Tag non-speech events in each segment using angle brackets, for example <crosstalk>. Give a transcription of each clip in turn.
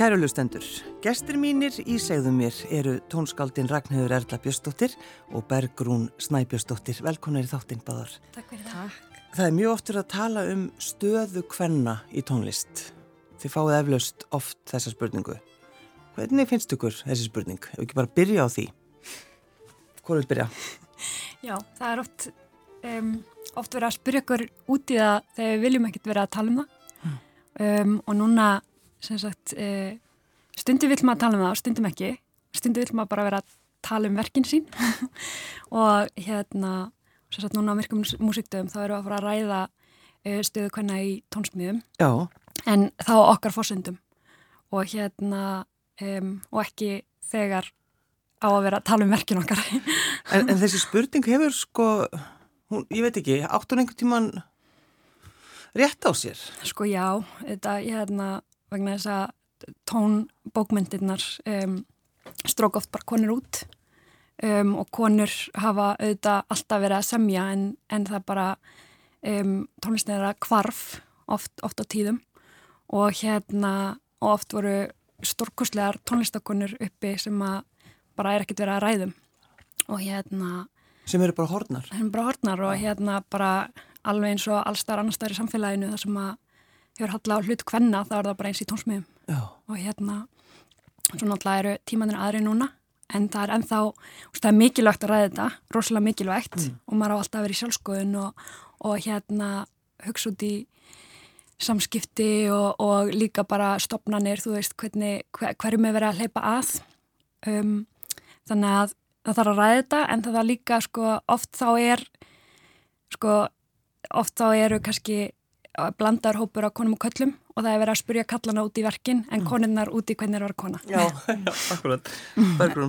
Kærulustendur, gestur mínir í segðum mér eru tónskaldin Ragnhjóður Erla Björnsdóttir og Bergrún Snæbjörnsdóttir. Velkonar í þáttinn báðar. Takk fyrir það. Það er mjög oftur að tala um stöðu kvenna í tónlist. Þið fáið eflaust oft þessa spurningu. Hvernig finnst ykkur þessi spurning? Ef ekki bara byrja á því. Hvor vil byrja? <laughs> Já, það er oft, um, oft verið að spyrja ykkur út í það þegar við viljum ekkert vera að tala um það. Um, og núna sem sagt, uh, stundum vill maður tala um það og stundum ekki. Stundum vill maður bara vera að tala um verkin sín <laughs> og hérna, sem sagt, núna á myrkum músikdöfum þá erum við að fara að ræða uh, stöðu hvenna í tónsmíðum Já. en þá okkar fórsöndum og hérna um, og ekki þegar á að vera að tala um verkin okkar. <laughs> En, en þessi spurning hefur sko, hún, ég veit ekki, átt hún einhvern tíman rétt á sér? Sko já, þetta ég hérna vegna þess að tónbókmyndirnar um, strók oft bara konur út. Um, og konur hafa auðvitað alltaf verið að semja en, en það bara um, tónlistin er að kvarf oft, oft á tíðum. Og hérna og oft voru stórkoslegar tónlistakonur uppi sem að bara er ekkert verið að ræðum og hérna Sem eru bara eru bara hornar og hérna bara alveg eins og allstar annar staðar í samfélaginu þar sem að hefur hallað á hlut hvenna þá er það bara eins í tónsmiðum Já. og hérna svo náttúrulega eru tímanir aðri núna en það er ennþá, það er mikilvægt að ræða þetta rosalega mikilvægt mm. og maður á alltaf að vera í sjálfskoðun og, og hérna hugsa út í samskipti og, og líka bara stopnanir, þú veist hvernig, hver, hverjum er verið að hleypa að um, þannig að það þarf að ræða þetta en það er líka sko oft þá er sko oft þá eru kannski blandar hópur á konum og köllum og það er verið að spurja kallana út í verkin en mm. konunnar út í hvernig það var kona. Já, <laughs> já akkurat.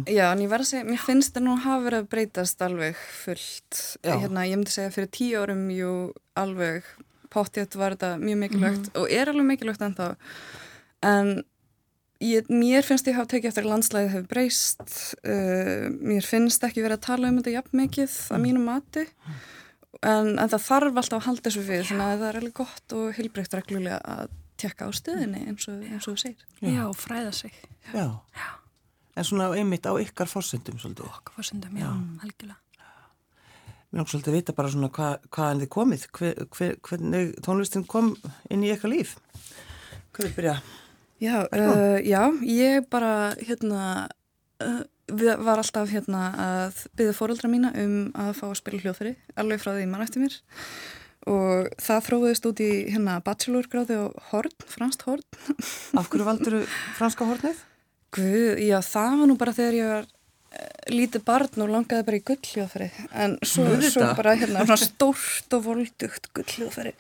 Já, en ég verð að segja, mér finnst það nú hafa verið að breytast alveg fullt. Hérna, ég myndi segja fyrir tíu árum, jú, alveg pottjátt var þetta mjög mikilvægt mm. og er alveg mikilvægt ennþá. En ég, mér finnst ég hafa tekið eftir landslæðið hefur breyst. Uh, mér finnst ekki verið að tala um þetta jafn mikið mm. að mínu mati. En, en það þarf alltaf að halda þessu fyrir þannig að það er alveg gott og hilbreykt reglulega að tjekka á stöðinni eins og, eins og þú segir. Já, já fræða sig. Já. já. En svona einmitt á ykkar fórsendum svolítið. Okkar fórsendum, já, algjörlega. Mér er svolítið að vita bara svona hvað hva en þið komið, hver, hver, hvernig tónlistin kom inn í ykkar líf. Hvað vil byrja? Já, uh, já, ég bara hérna uh, var alltaf hérna að byggja fóröldra mína um að fá að spila hljóðfæri alveg frá því mann eftir mér. Og það þróðist út í hérna bachelorgráði á Horn, franskt Horn. <laughs> Af hverju valdur franska Hornið? Guð, já það var nú bara þegar ég var lítið barn og langaði bara í gullhljóðfæri. En svo, svo bara hérna stórt og voldugt gullhljóðfæri.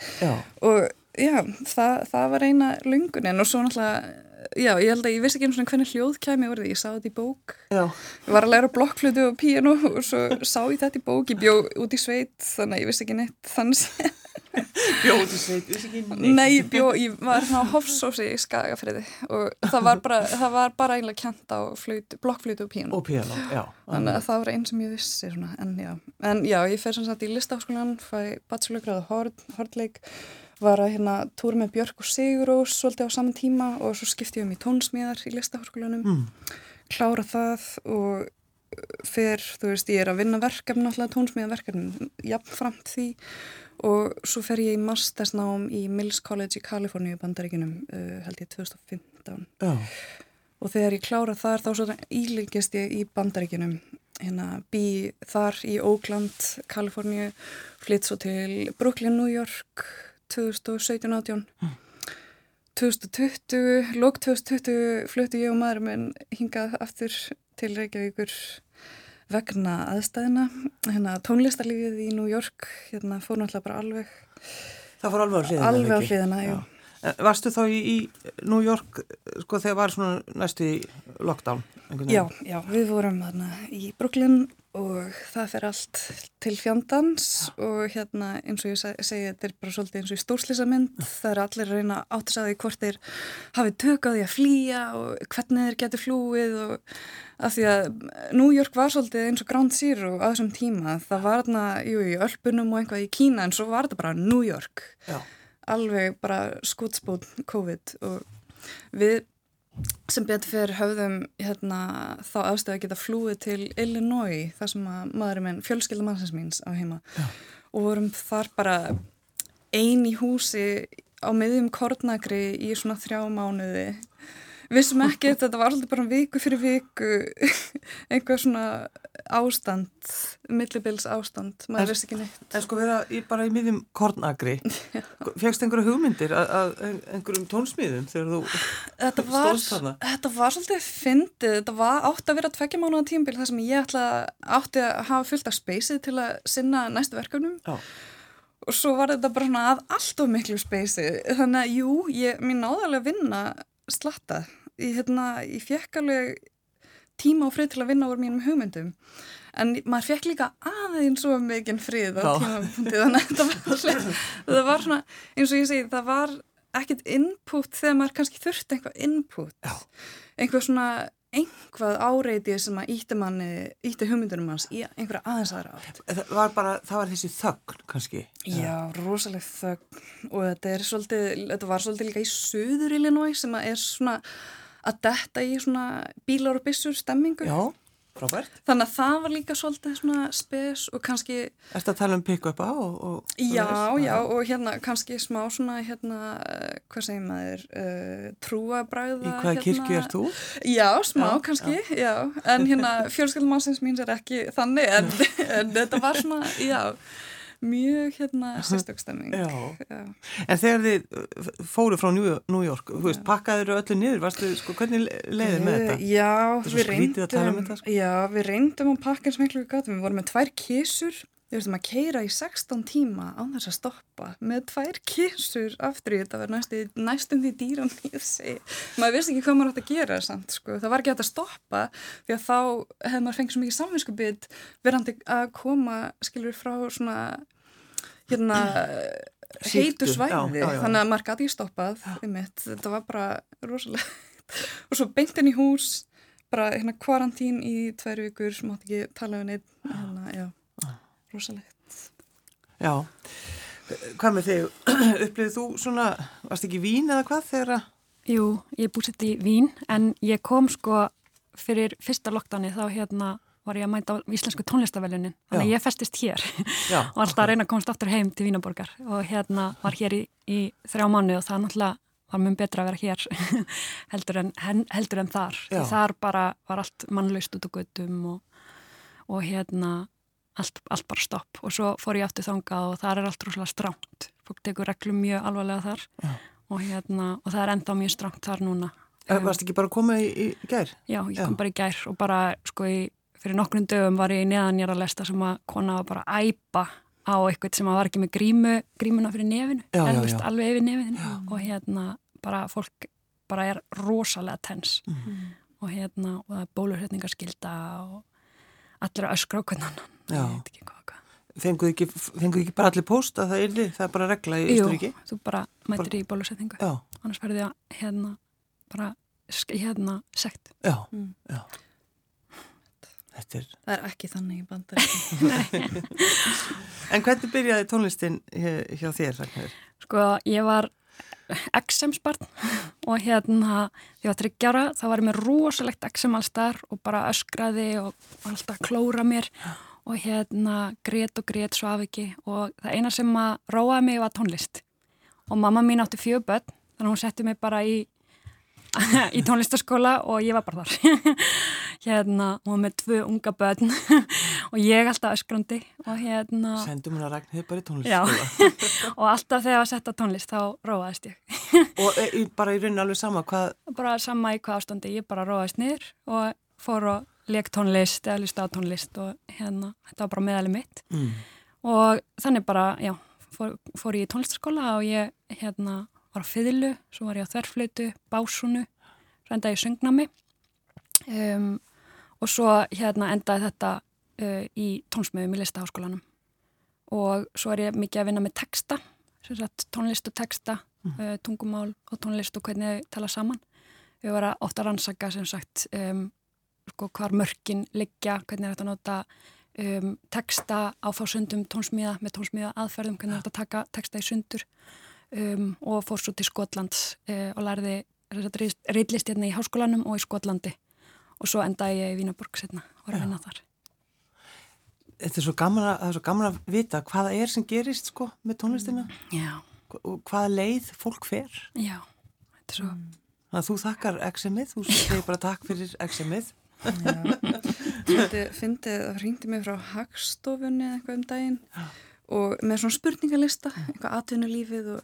Og já, það, það var eina lungunin og svo náttúrulega já, ég held að ég vissi ekki eins og hvernig hljóð kæmi orðið, ég sá þetta í bók. Já. ég var að læra blokkflutu og píano og svo sá ég þetta í bók, ég bjó út í sveit þannig að ég vissi ekki neitt. Þannig <laughs> Bjó út í sveit, vissi ekki neitt. Nei, ég bjó, ég var svona á hofsósi í Skagafriði og það var bara það var bara einlega kjent á flutu, blokkflutu og píano og píano, já. Þannig að það var einn sem ég vissi svona, en já, en já, ég fer sem sagt í listaháskólan fæ bachelorgráðu Hordleik var að hérna túra með Björk og Sigurós svolítið á saman tíma og svo skipti ég um í tónsmíðar í listahórskólanum mm. klára það og fer, þú veist, ég er að vinna verkefni alltaf tónsmíðaverkefni jafnframt því og svo fer ég í mastersnám í Mills College í Kaliforníu bandaríkinum uh, held ég 2015 oh. og þegar ég klára þar þá svo ílengist ég í bandaríkinum hérna bý þar í Oakland, Kaliforníu flytt svo til Brooklyn, New York 2017-18 mm. 2020 lók 2020 fluttu ég og maður minn hingað aftur til Reykjavíkur vegna aðstæðina hérna tónlistarlífið í New York hérna fór náttúrulega bara alveg Það fór alveg á hliðina Alveg á hliðina, já Varstu þá í, í New York sko þegar var svona næstu í lockdown? Já, já, við vorum þarna í Brooklyn og það fer allt til fjandans ja. og hérna eins og ég segi þetta er bara svolítið eins og í stórslýsamind ja. það er allir að reyna átt að sagði hvort þeir hafið tökaði að flýja og hvernig þeir getur flúið og af því að New York var svolítið eins og Ground Zero á þessum tíma það var þarna, jú, í Ölpunum og einhvað í Kína en svo var þetta bara New York ja. Alveg bara skútspót COVID og við sem betur fyrir höfðum hérna, þá aðstöðu að geta flúið til Illinois, þar sem að maðurinn minn, fjölskylda mannsins míns á heima Já. og vorum þar bara ein í húsi á miðjum kornagri í svona þrjá mánuði vissum ekki þetta var alltaf bara viku fyrir viku <laughs> einhver svona ástand millibils ástand, maður veist ekki neitt. En sko vera í, bara í miðjum kornagri <laughs> fegst einhverju hugmyndir að einhverjum tónsmíðum þegar þú <laughs> stóðst þarna? Þetta var svolítið fyndið, þetta var átt að vera tveggja mánu á tímbil þar sem ég ætla átti að hafa fullt af speysið til að sinna næstu verkefnum. Já. Og svo var þetta bara svona að allt of miklu speysi þannig að jú, ég, mér náðarlega vinna slatta ég, hérna, ég fekk alveg tíma og frið til að vinna úr mínum hugmyndum. En maður fekk líka aðeins svo mikinn frið á tímapunkti þannig að þetta var, <laughs> það var svona eins og ég segi það var ekkert input þegar maður kannski þurfti einhvað input. Einhvað svona einhvað áreitið sem að ítti manni ítti hugmyndunum hans í einhverja aðeins aðra átt. Það var bara, það var þessi þögn kannski Já, rosalega þögn. Og þetta er svolítið, þetta var svolítið líka í söður Illinois sem að er svona að detta í svona bílar og bissur stemmingu. Já, frábært. Þannig að það var líka svolítið svona spes og kannski... Er þetta að tala um pick-up á? Og, og, já, og já, og hérna kannski smá svona hérna, hvað segir maður, uh, trúabræða. Í hvaða hérna, kirkju er þú? Já, smá já, kannski, já. já. En hérna <laughs> fjölskyldmánsins mín er ekki þannig, en, en þetta var svona, já mjög hérna sérstökstemming En þegar þið uh, fóru frá New York, veist, pakkaður öllu niður, varstu, sko, hvernig leiðið með þetta? Já, við reyndum um þetta, sko? Já, við reyndum að pakka eins og miklu við gáttum, við vorum með tvær kísur við veistum að keira í 16 tíma á þess að stoppa með tvær kísur aftur í þetta var næstum, næstum því dýran í þessi maður vissi ekki hvað maður átt að gera samt sko. það var ekki hægt að stoppa því að þá hefði maður fengið svo mikið samvinskupið verandi að koma skilur frá svona hérna heitu svæði, já, já, já. þannig að maður gæti í stoppað þetta var bara rosalega <laughs> og svo beintin í hús bara hérna kvarantín í tvær vikur sem átti ekki tala um neitt hérna, já, rosalegt. Já, hvað með þig? <clears throat> Upplifið þú svona, varst ekki vín eða hvað þegar að Jú, ég búsett í vín en ég kom sko fyrir fyrsta lockdowni þá hérna var ég að mæta á íslensku tónlistaveljunin þannig að ég festist hér. Já, <laughs> og alltaf okay. að reyna að komast aftur heim til Vínaborgar og hérna var hér í, í þrjá mánu og það náttúrulega var mjög betra að vera hér <laughs> heldur, en, heldur en þar. Já. þar bara var allt mannlaust út á göttum og, og hérna allt, allt bara stopp. Og svo fór ég aftur þangað og þar er allt rúslega stránt fólk tekur reglum mjög alvarlega þar. Og, hérna, og það er enda mjög stránt þar núna. Varst ekki bara að koma í, í gær? Já, ég kom Já. bara í gær og bara sko í fyrir nokkrum dögum var ég neðan ég að lesta sem að kona var bara að æpa á eitthvað sem að var ekki með grímu grímuna fyrir nefinu, já, en já, já. alveg yfir nefinu. Og hérna bara fólk bara er rosalega tens. Mm -hmm. og hérna og það er bólurhetningarskilda og allir öskra á hvernig annan Fenguðu ekki, fengu ekki bara allir post að það er, það er bara regla í Ísturíki? Jú, þú bara mætir bara... í bólursetningu annars verður það hérna bara hérna sekt Já, mm. já Er... Það er ekki þannig í bandar. <laughs> en hvernig byrjaði tónlistin hjá þér, Ragnar? Sko, ég var XM-sparn og hérna, því að ég var tryggjara, þá var með rosalegt XM allstar og bara öskraði og alltaf klóra mér og hérna grét og grét svo af ekki. Og það eina sem að róaði mig var tónlist. Og mamma mín átti fjögböld, þannig að hún setti mig bara í <laughs> í tónlistaskóla og ég var bara þar. <laughs> Hérna, og með tvö unga börn <laughs> og ég alltaf öskrandi og hérna Sendum hún að Ragnhildur bara í tónlistaskóla og alltaf þegar ég var sett á tónlist þá róaðist ég. Og e, bara í rauninu alveg sama hvað? Bara sama í hvað ástandi, ég bara róaðist niður og fór og leik tónlist eða lista á tónlist og hérna þetta var bara meðalið mitt mm. og þannig bara, já, fór, fór ég í tónlistaskóla og ég hérna var á fiðlu, svo var ég á þverflötu, básunu, svo endaði ég söngnámi um, og svo hérna endaði þetta uh, í tónsmöðum í listaháskólanum og svo er ég mikið að vinna með texta, sagt, tónlist og texta, mm. uh, tungumál og tónlist og hvernig þau tala saman. Við varum ofta að rannsaka sem sagt um, sko, hvar mörkin liggja, hvernig er þetta að nota um, texta á fásundum tónsmíða með tónsmíða aðferðum, hvernig er þetta að taka texta í sundur um, og fór svo til Skotlands uh, og lærði reitlist hérna í háskólanum og í Skotlandi og svo endaði ég í Vínaborg setna og að vinna þar. Þetta er svo gaman að, er svo gaman að vita hvaða er sem gerist sko með tónlistina Já. og hvaða leið fólk fer. Já, þetta er svo... Þannig að þú þakkar exemið, þú segir bara takk fyrir exemið. Fyndið, það ringdi mig frá Hagstofunni eða eitthvað um daginn og með svona spurningalista, eitthvað atvinnulífið og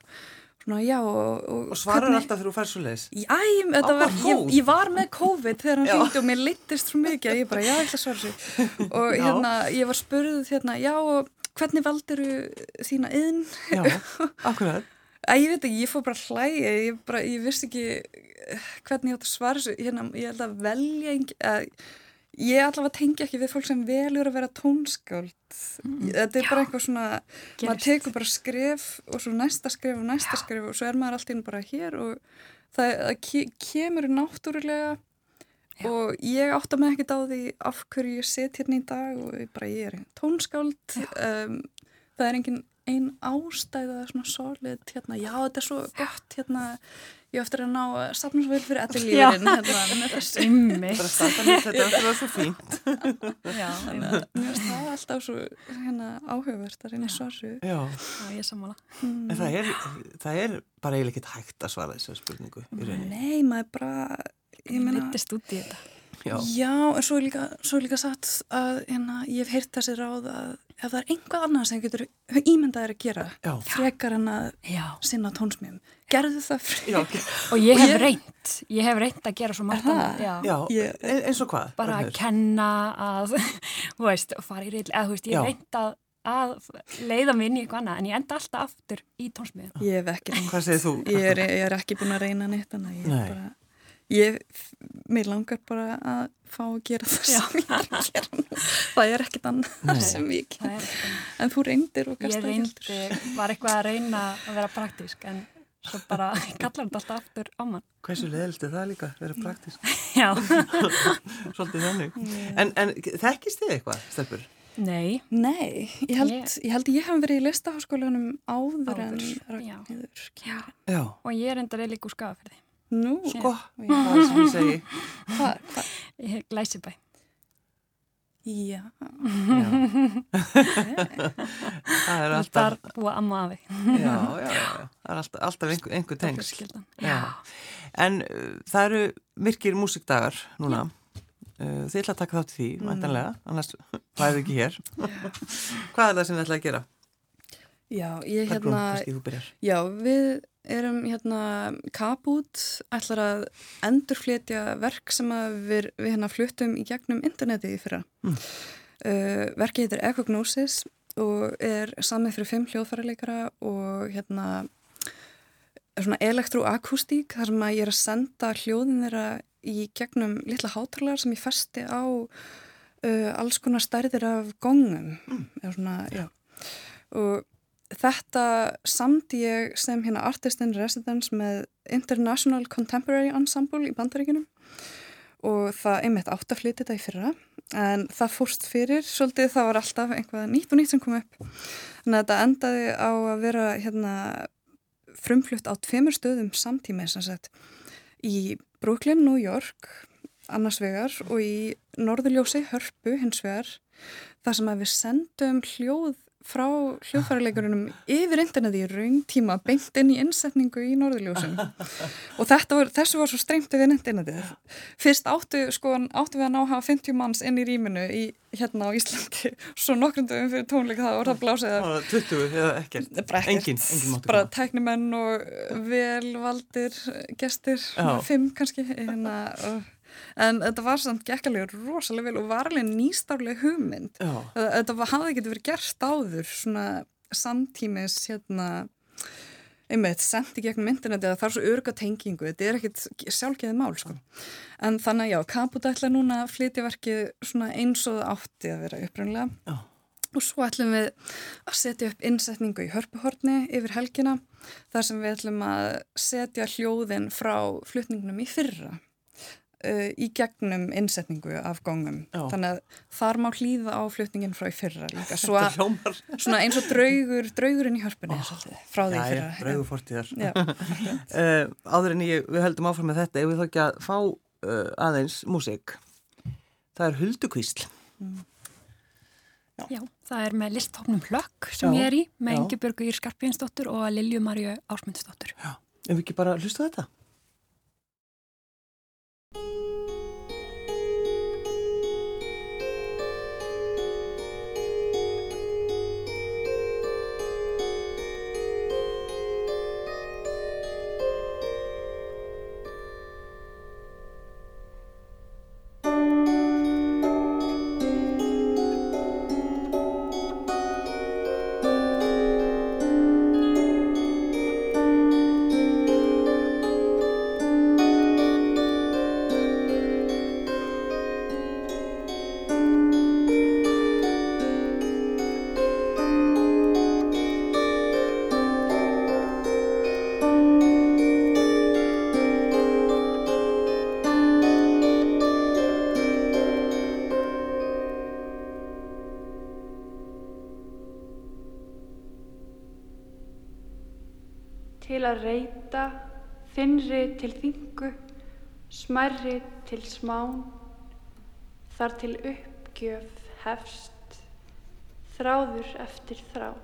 svona já og, og, og svarar hvernig... alltaf þegar þú fær svo leiðis Æ, var, ég, ég var með COVID þegar hann hringdi og mér litist svo mikið að ég bara já, ég ætla að svara sér og já. hérna, ég var spurðuð hérna, já hvernig valdur þína inn? Já, <laughs> akkurat Æ, ég veit ekki, ég fór bara hlægi ég, bara, ég vissi ekki hvernig ég átt að svara þessu hérna, ég held að velja að Ég allavega tengi ekki við fólk sem velur að vera tónskáld. Mm, þetta er já, bara eitthvað svona, gerist. maður tekur bara skref og svo næsta skref og næsta já. skref og svo er maður alltaf bara hér og það, það kemur náttúrulega já. og ég átta mig ekkert á því af hverju ég set hérna í dag og ég, bara, ég er tónskáld. Um, það er engin einn ástæða svona solid hérna, já þetta er svo gott hérna. Ég eftir að ná vel fyrir allir lífurinn hérna þetta <laughs> var svo fínt. Já, mér finnst það alltaf svo hérna áhugavert að reyna samála mm. En það er, það er bara eiginlega ekkit hægt að svara þessu spurningu Nei, maður bara Ég myndist út í þetta Já, Já en svo er líka, svo er líka satt að hérna, ég hef heyrt þessi ráð að ef það er einhvað annað sem getur ímyndaðir að gera Já. frekar en að Já. sinna tónsmjöfum gerðu það frekar. Og ég hef reynd ég hef reynd að gera svo margt annað ég, e- eins og hvað? bara að kenna að <laughs> þú veist, fara í reynd eða þú veist, ég hef reynd að að leiða mig inn í eitthvað annað en ég enda alltaf aftur í tónsmjöfum Ég hef ekki reynd ég er, ég er ekki búin að reyna neitt en ég er bara Ég, mér langar bara að fá að gera það Já. sem ég er að gera. Það er ekkit annað <laughs> sem ég ger. En þú reyndir og gasta. Ég reyndi, var eitthvað að reyna að vera praktísk en svo bara <laughs> kallar þetta alltaf aftur á mann. Hversu leðilt er það líka, vera praktísk? <laughs> Já. Svolítið þannig. En, en þekkist þið eitthvað, Stelpur? Nei. Nei, ég held ég, ég, held ég hef verið í listaháskólanum áður, áður en. Já. Og ég er enda reyðlíku skafafyrði. Nú, sko, hvað er sem ég segi? Hvað? Hva? Ég hef glæsibæ. Já. já. <laughs> það er alltaf... Það er búið að amma afi. já, já, já. Það er alltaf, alltaf einhver, einhver tengst. Já. En uh, það eru myrkir músikdagar núna. Uh, þið ætla að taka þátt í því, mm. mæntanlega, annars hlæðu ekki hér. Hvað er það sem þið ætla að gera? Já, ég hérna... Já, við erum hérna Kabút ætlar að endurflétja verk sem við, við hérna fluttum í gegnum interneti í fyrra. Mm. uh, verkið heitir Ekognosis og er samið fyrir fimm hljóðfærarleikara og hérna svona elektroakústík þar sem að ég er að senda hljóðin þeirra í gegnum litla hátalar sem ég festi á uh, alls konar stærðir af gongum. Mm. svona, og Þetta samdi ég sem hérna Artist in Residence með International Contemporary Ensemble í bandaríkunum og það einmitt áttafliti þetta í fyrra en það fórst fyrir svolítið það var alltaf einhvað nýtt og nýtt sem kom upp. Þannig að þetta endaði á að vera hérna frumflutt á tveimur stöðum sagt í Brooklyn, New York annars vegar og í Norðurljósi, Hörpu hins vegar þar sem að við sendum hljóð frá hljóðfærarleikurunum yfir interneti í raun tíma beint inn í innsetningu í Norðurljósum og var, þessu var svo streymt við internetið. Fyrst áttu, sko, áttu við að ná að hafa 50 manns inn í rýminu í, hérna á Íslandi. Svo nokkrundum fyrir tónleika það voru það blásið að 20 eða ekkert, engin, bara tæknimenn og velvaldir gestir, Já. fimm kannski hérna og en þetta var samt gekkalega rosalega vel og var alveg nýstaflega hugmynd Já. þetta var, hafði ekki verið gerst áður svona samtímis hérna einmitt, sendi gegnum interneti að það er svo örga tengingu, þetta er ekkit sjálfgeðið mál sko. En þannig já, Kaputa ætla núna að flytja verkið svona eins og átti að vera upprænlega og svo ætlum við að setja upp innsetningu í hörpuhorni yfir helgina þar sem við ætlum að setja hljóðin frá flutningnum í fyrra uh, í gegnum innsetningu af góngum. Þannig að þar má hlýða á flutningin frá í fyrra líka. <laughs> Svo að, <laughs> svona eins og draugur, draugurinn í hörpunni oh. frá því já, fyrra. Já, draugur <laughs> fortíðar. uh, áður en ég, við höldum áfram með þetta, ef við þá ekki að fá uh, aðeins músik. Það er huldukvísl. Mm. Já. Já, það er með listhóknum Hlökk sem já, ég er í, með Ingi Björgu Ír Skarpínsdóttur og Lilju Marju Ásmundsdóttur. Já, ef við ekki bara hlusta þetta? Þinnri til þingu, smærri til smán, þar til uppgjöf hefst, þráður eftir þráð.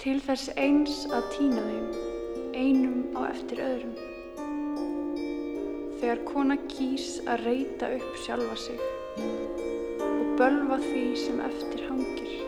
Til þess eins að týna þeim, einum á eftir öðrum. Þegar kona kýs að reyta upp sjálfa sig og bölva því sem eftir hangir.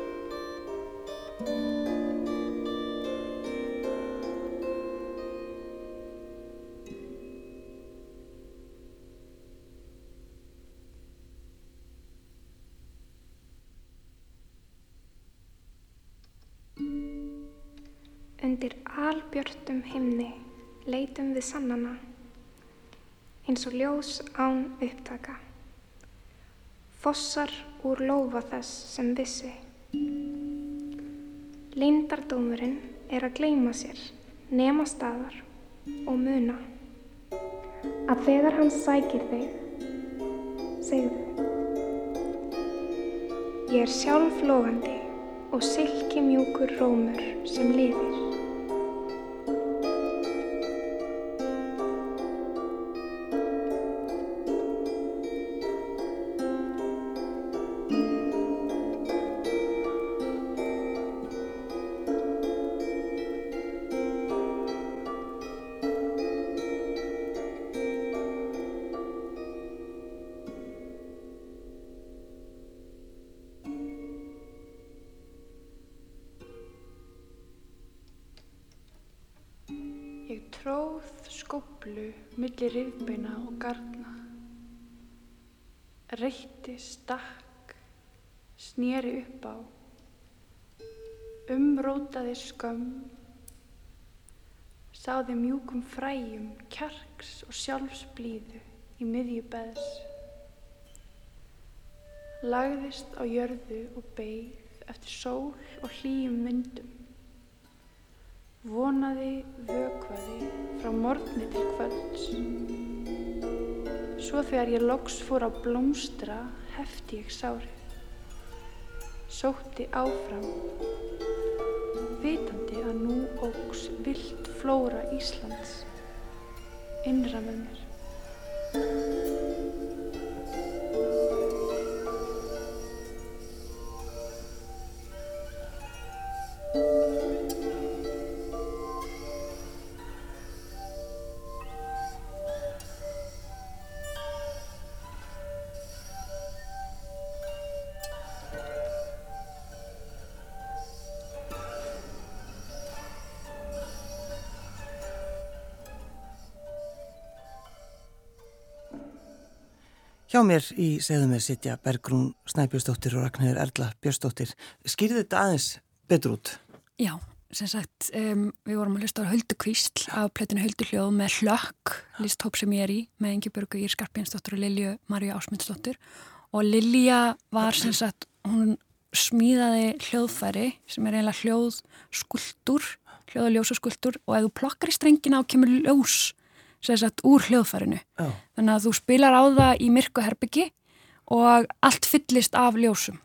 Undir albjörtum himni leitum við sannana, eins og ljós án upptaka. Fossar úr lofa þess sem vissi. Lindardómurinn er að gleima sér, nema staðar og muna. Að þegar hann sækir þig, segðu. Ég er sjálf lofandi og silki mjúkur rómur sem lifir. Milli rifbeina og garna. Reytti, stakk, snýri upp á, umrótaði skömm, sáði mjúkum fræjum, kjarks og sjálfsblíðu í miðju beðs. Lagðist á jörðu og beigð eftir sól og hlýjum myndum. Vonaði, vökvaði frá morgni til kvölds. Svo þegar ég loks fór á blómstra hefti ég sárið. Sótti áfram, vitandi að nú ógs vilt flóra Íslands innra með mér. Hjá mér í segðum við sitja Bergrún Snæbjörnsdóttir og Ragnhildur Erla Björnsdóttir. Skýrði þetta aðeins betur út? Já, sem sagt, um, við vorum að hlusta á Höldukvísl á plötinu Hölduhljóð með Hlökk, listhóp sem ég er í, með Ingi Börgu Ír Skarpjensdóttir og Lilju Marju Ásmundsdóttir. Og Lilja var sem sagt, hún smíðaði hljóðfæri sem er eiginlega hljóðskuldur, hljóð og ljósaskultur og ef þú plokkar í strengina og kemur ljós sagt, úr hljóðfærinu. Já. þannig að þú spilar á það í myrku herbyggi og allt fyllist af ljósum.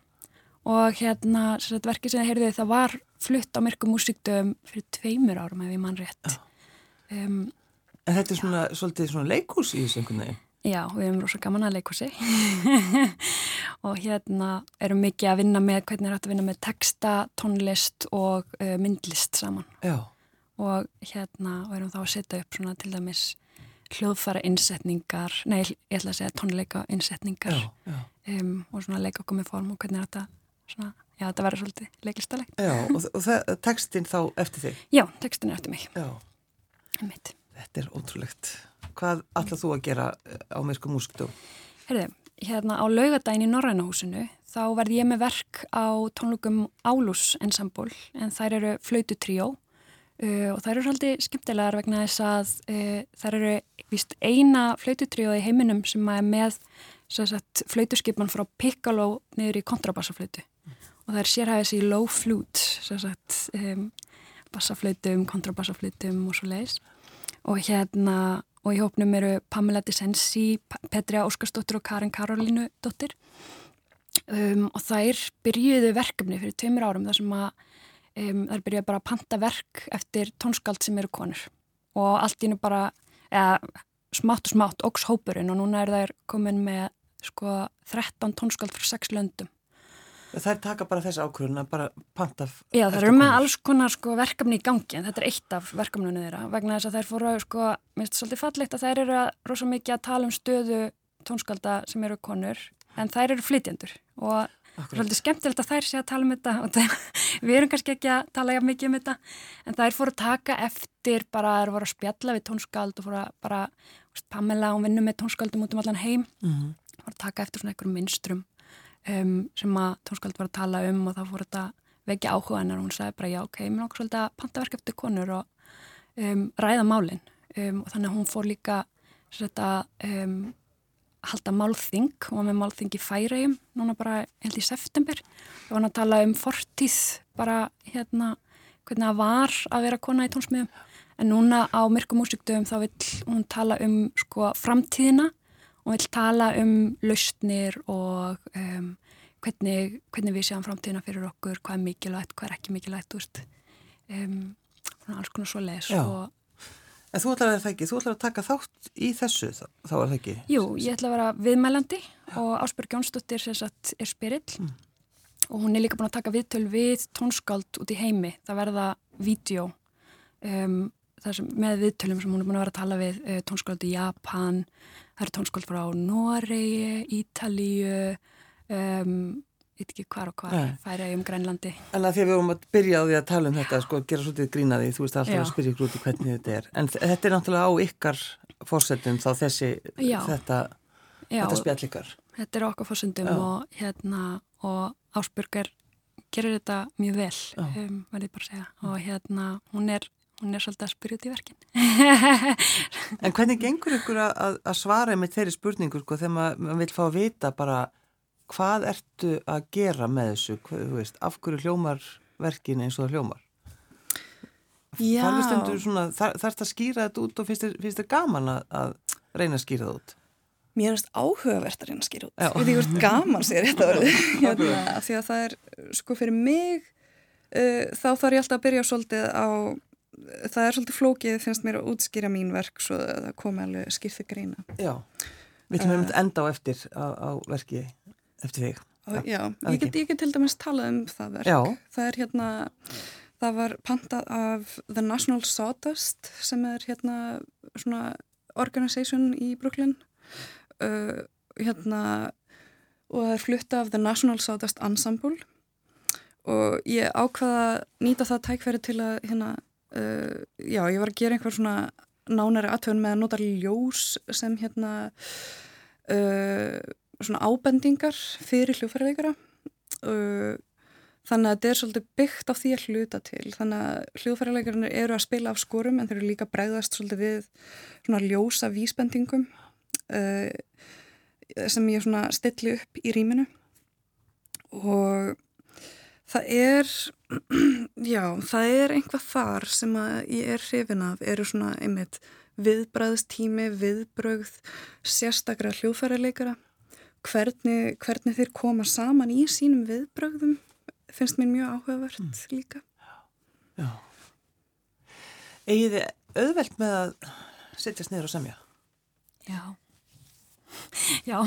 Og hérna sagt, verkið sem þið heyrðuði það var flutt á myrku músikdöfum fyrir tveimur árum ef ég mann rétt. Um, En þetta er svona, svolítið svona leikús í þessu einhvern veginn? Já, við hefum rosa gaman að leikúsi <laughs> og hérna erum mikið að vinna með hvernig er hægt að vinna með texta, tónlist og uh, myndlist saman. Já. Og hérna og erum þá að setja upp svona til dæmis hljóðfæra innsetningar, nei ég ætla að segja tónleika innsetningar Já, já. Um, og svona leika okkur með form og hvernig er þetta svona, já þetta verður svolítið leiklistalegt. Já, og, og textin þá eftir þig? Já, textin er eftir mig. Einmitt. Þetta er ótrúlegt. Hvað ætlað þú að gera eh, á myrku músikdó? Herði, hérna á laugadaginn í Norrænahúsinu þá verði ég með verk á tónlukum Álus ensemble en þær eru flaututrió uh, og þær eru svolítið skemmtilegar vegna þess að uh, þær eru vist eina flaututrió í heiminum sem er með sagt, flautuskipan frá piccolo niður í kontrabassaflautu mm. og það er sérhæfis í low flute sagt, um, bassaflautum, kontrabassaflautum og svo leiðis og hérna og í hópnum eru Pamela Desensi, Petria Óskarsdóttir og Karin Karolínu dóttir um, og þær byrjuðu verkefni fyrir tveimur árum þar sem að um, þær byrjuðu bara að panta verk eftir tónskald sem eru konur. Og allt ína bara eða, smátt og smátt ógs hópurinn og núna er þær komin með sko 13 tónskald frá 6 löndum. Er taka bara þessi ákvörðun að bara panta Já, það eru með alls konar sko, verkefni í gangi en þetta er eitt af verkefnunum þeirra. Vegna þess að þær fóru, sko, mér finnst þetta svolítið fallegt að þær eru að rosa mikið að tala um stöðu tónskalda sem eru konur en þær eru flytjendur. Og svolítið skemmtilegt að þær sé að tala um þetta. Og það, <laughs> við erum kannski ekki að tala mikið um þetta. En þær fóru að taka eftir bara að voru að spjalla við tónskald og fóru að bara, Pamela, hún vinnur með tónskaldum út um allan heim, mm -hmm. fóru að taka eftir svona einhverjum minstrum um, sem að tónskald var að tala um og þá fór þetta vekja áhuga hennar. Og hún sagði bara já ok, mér er okkur svolítið að panta verk eftir konur og um, ræða málinn um, og þannig að hún fór líka að halda málþing og var með málþing í færægjum núna bara held í september. Og hann að tala um fortíð bara hérna hvernig það var að vera kona í tónsmiðum en núna á myrku músikdöfum þá vil hún tala um sko framtíðina og vil tala um lausnir og um, hvernig, hvernig við séum framtíðina fyrir okkur, hvað er mikilvægt, hvað er ekki mikilvægt, um, alls konar svo les. Og... En þú ætlar að það ekki, þú ætlar að taka þátt í þessu þá, er það ekki? Jú, ég ætla að vera viðmælandi og Ásbjörg Jónsdóttir er spirill mm. og hún er líka búin að taka viðtöl við tónskáld út í heimi, það verða vídeo um, með viðtölum sem hún er búin að vera að tala við uh, tónskáld í Japan, það eru tónskóld frá Noregi, Ítalíu um, veit ekki hvar og hvar færa um Grænlandi. En að því að við vorum að byrja á því að tala um þetta sko, gera svolítið grínaði, þú veist alltaf Já. að spyrja ykkur út í hvernig þetta er, en þetta er náttúrulega á ykkar fórsetum þá þessi Já. þetta, þetta spjall ykkar. Þetta er okkar fórsendum og hérna og Ásburger gerir þetta mjög vel um, verði bara að segja. Og hérna hún er hún er svolítið að spyrja út í verkin. En hvernig gengur ykkur að, að svara með þeirri spurningu sko, þegar maður vil fá að vita bara hvað ertu að gera með þessu? Veist, af hverju hljómar verkin eins og það hljómar? Svona, þar, það að skýra þetta út og finnst þér gaman að, að reyna að skýra það út? Mér finnst áhugavert að reyna að skýra út. Við því hvort gaman sér þetta <laughs> hérna, því að það er sko fyrir mig uh, þá þarf ég alltaf að byrja svolítið á það er svolítið flókið finnst mér að útskýra mín verk svo að það komi alveg skýrþið greina. Já, við ætlum að uh, enda á eftir á, á verki eftir þig. Já, ég, get, ég get til dæmis talað um það verk. Já. það er hérna það var pantað af The National Sawdust sem er hérna svona organisation í Brooklyn. Uh, hérna og það er flutta af The National Sawdust Ensemble. Og ég ákvaða að nýta það tækfæri til að hérna uh, já, ég var að gera einhver svona nánari aðtöðun með að nota ljós sem hérna uh, svona ábendingar fyrir hljóðfærileikara uh, þannig að þetta er svolítið byggt á því að hluta til. Þannig að hljóðfærileikarinn eru að spila af skorum en þeir eru líka bregðast svolítið við svona ljósa vísbendingum uh, sem ég svona stilli upp í rýminu. Og Það er, <clears throat> já, það er einhvað þar sem að ég er hrifin af, eru svona einmitt viðbræðstími, viðbrögð, sérstakra hljóðfærarleikara. Hvernig, hvernig þeir koma saman í sínum viðbrögðum finnst mér mjög áhugavert mm. líka. Já. Egið þið auðvelt með að sittjast niður og semja? Já. <laughs> Já.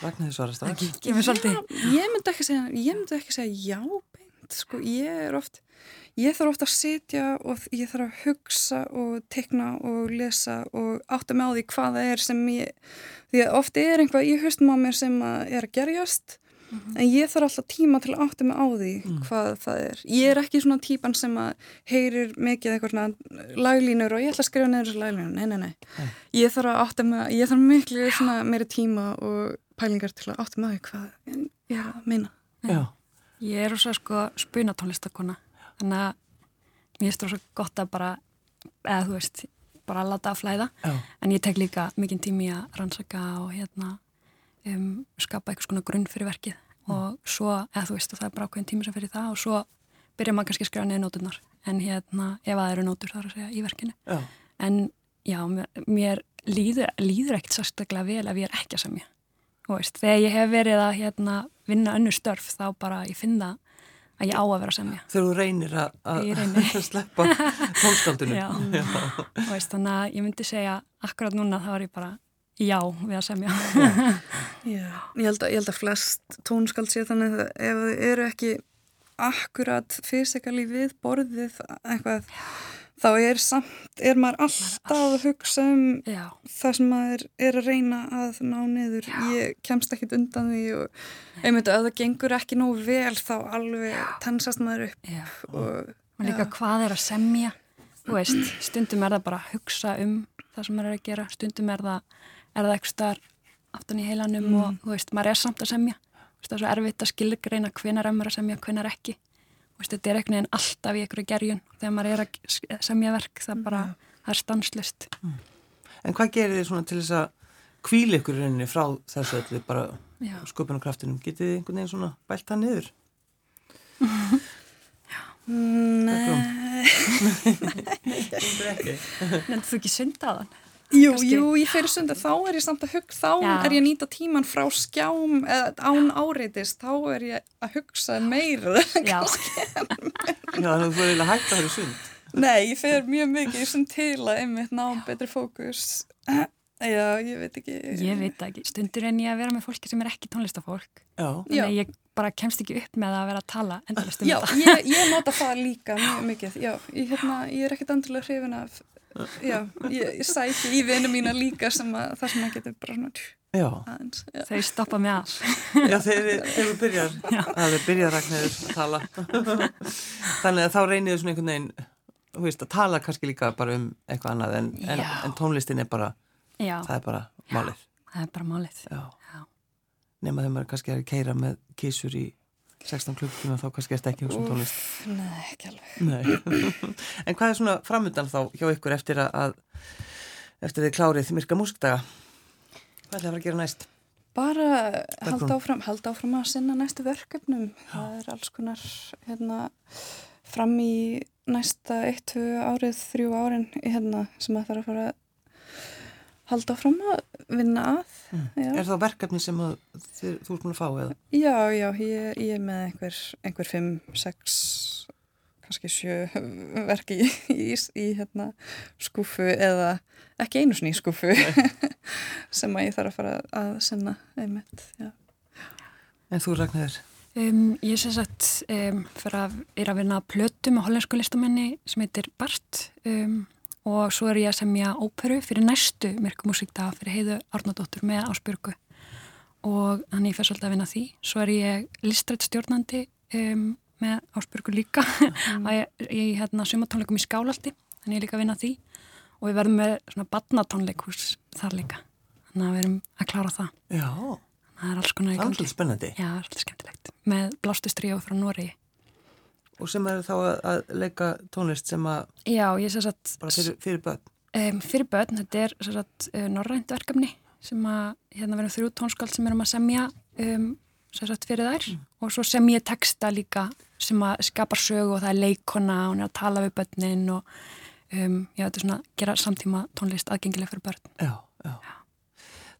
Vagnar þið svarast það? Ég myndi ekki segja, ég myndi ekki segja já beint, sko, ég er oft, ég þarf oft að sitja og ég þarf að hugsa og tekna og lesa og átta mig á því hvað það er sem ég, því að oft er einhvað í höstum á mér sem er að gerjast Mm -hmm. en ég þarf alltaf tíma til að átta mig á því mm. hvað það er. Ég er ekki svona típan sem að heyrir mikið eitthvað svona laglínur og ég ætla að skrifa neður þessu laglínur, nei, nei, nei. Mm. Ég þarf að átta mig, ég þarf miklu svona meiri tíma og pælingar til að átta mig á því hvað ég er að minna. Já. Ég er ósað sko spunatónlistakona, þannig að mér er svo gott að bara, eða þú veist, bara að láta að flæða, Já. en ég tek líka mikinn tími að rannsaka og hérna um, skapa eitthvað svona grunn fyrir verkið. Og svo, eða þú veist að það er bara ákveðin tími sem fyrir það og svo byrja maður kannski að skrifa niður nóturnar. En hérna, ef það eru nótur þar að segja í verkinu. Já. en já, mér, líður, líður ekkert sérstaklega vel ef ég er ekki að semja. Veist, þegar ég hef verið að hérna, vinna önnu störf þá bara ég finna að ég á að vera að semja. Þegar þú reynir að, að <laughs> sleppa tónskaldinu Já, já. Veist, þannig að ég myndi segja akkurat núna þá er ég bara já við að semja. Já, <laughs> ég held að, ég held að flest tónskald sé þannig að ef þau eru ekki akkurat fysikali við borðið eitthvað já. Þá er samt, er maður alltaf að hugsa um já. það sem maður er að reyna að ná niður. Já. ég kemst ekkit undan því og einmitt að það gengur ekki nóg vel þá alveg tensast maður upp og, og líka hvað er að semja? Þú veist, stundum er það bara að hugsa um það sem maður er að gera, stundum er það er það eitthvað starf aftan í heilanum mm. og þú veist, maður er samt að semja. Það er svo erfitt að skilgreina hvenar er maður að semja, hvenar ekki veist, þetta er eitthvað en alltaf í einhverju gerjun. Þegar maður er að semja verk það bara, mm. það er stanslist mm. En hvað gerir þið svona til þess að kvíli ykkur rauninni frá þessu öllu? Bara sköpun og kraftinum, getið þið einhvern veginn svona bælt það niður? <laughs> Nei. <laughs> Nefndu þú ekki syndaðan? Jú, Kanski. jú, ég fyrir sunda, þá er ég samt að hugsa, þá Já. er ég að nýta tíman frá skjám eða án áreitist, þá er ég að hugsa meira. <laughs> Já. Já, þannig að þú fyrir að hætta það í sund. Nei, ég fyrir mjög mikið sem til að einmitt ná betri fókus. <clears throat> Já, ég veit ekki. Ég veit ekki, stundur en ég að vera með fólki sem er ekki tónlistafólk. Já. Þannig að ég bara kemst ekki upp með að vera að tala endurlega stund. Já, ég, ég <laughs> nota það líka mjög mikið. Já, ég, hérna, ég er ekkit endurlega hrifin af já, ég, ég sæti í vinnu mína líka sem að það sem að getur bara svona aðeins, þau stoppa mig að já þegar þið byrjar. Að þið byrjar að tala. <laughs> Þannig að þá reynir þið svona einhvern veginn veist, að tala kannski líka bara um eitthvað annað en, en, en tónlistin er bara já. það er bara málið. Það er bara málið. Nema þegar maður kannski er að keira með kísur í 16 klukktíma þá kannski erst ekki hugsa um tónlist. Nei, ekki alveg. <laughs> En hvað er svona framöndan þá hjá ykkur eftir að eftir þið klárið myrka músikdaga? Hvað er það að vera að gera næst? Bara halda áfram, halda áfram að sinna næstu verkefnum. Já. það er alls konar hérna, fram í næsta 1-2 árið, 3 árin hérna, sem að það er að fara halda fram að vinna að mm. Er það verkefni sem að, þið, þú ert búin að fá eða? Já, já, ég, ég er með einhver, einhver 5, 6 kannski 7 verki í, í, í hérna, skúfu eða ekki einu í skúfu <laughs> sem að ég þarf að fara að senna einmitt, já En þú Ragnarður? Um, ég sé sett um, fyrir að er að vinna plötu með hollensku listamenni sem heitir Bart um, og svo er ég að semja óperu fyrir næstu myrkumúsíkta fyrir heiðu Árnadóttur með Ásbjörgu. Og þannig ég fær svolítið að vinna því. Svo er ég listrætt stjórnandi um, með Ásbjörgu líka. <laughs> Mm. í hérna, sumatónleikum í Skálaldi þannig ég líka að vinna því. Og við verðum með svona badnatónleikus þar líka. Þannig að við erum að klára það. Já, það er alls konar í gangi Það er alltaf spennandi. Já, alltaf skemmtilegt. Með blástustríu frá Nóri Og sem er þá að, að leika tónlist sem að... Já, ég sé að... Bara fyrir, fyrir börn? Um, fyrir börn, þetta er svo að uh, norrænt verkefni sem að, hérna verðum þrjú tónskáld sem erum að semja um, sagt, fyrir þær og svo sem ég texta líka sem að skapar sögu og það er leikona og hún er að tala við börnin og um, ég veit svona gera samtíma tónlist aðgengileg fyrir börn. Já, já.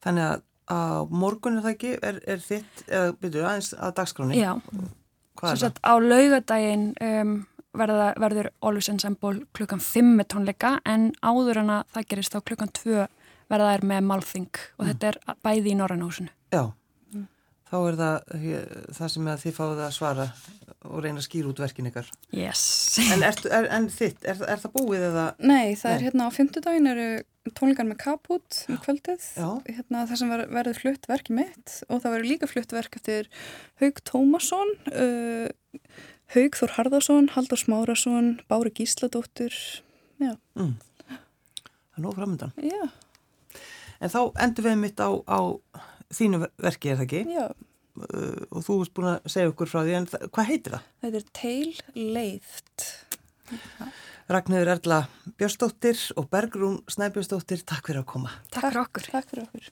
Þannig að á morgun er það ekki, er, er þitt, eða byrjuðu aðeins að dagskráni? Já, Hvað sagt á laugadaginn um, verða, verður Always Ensemble klukkan 5 með tónleika en áður en að það gerist þá klukkan 2 verða þær með málþing og þetta er bæði í Norrannhúsinu. Já, þá er það það sem að þið fáið að svara og reyna að skýra út verkin ykkar. Yes. En, er, er, en þitt, er, er það búið eða? Nei, það er Nei. hérna á fymtudaginn eru tónleikar með kaput um kvöldið hérna, það sem ver, verður flutt verki mitt og það verður líka flutt verk eftir Haug Tómasson uh, Haug Þór Harðarsson Haldur Smárasson, Bári Gísladóttur Já, Mm. Það er nóg framöndan. já, En þá endur við mitt á, á þínu ver- verki, er það ekki? já Uh, og þú erst búin að segja okkur frá því, en það, hvað heitir það? Þetta er Teil Leiðt Ragnhildur Erla Björnsdóttir og Bergrún Snæbjörnsdóttir, takk fyrir að koma. Takk fyrir okkur. Takk fyrir okkur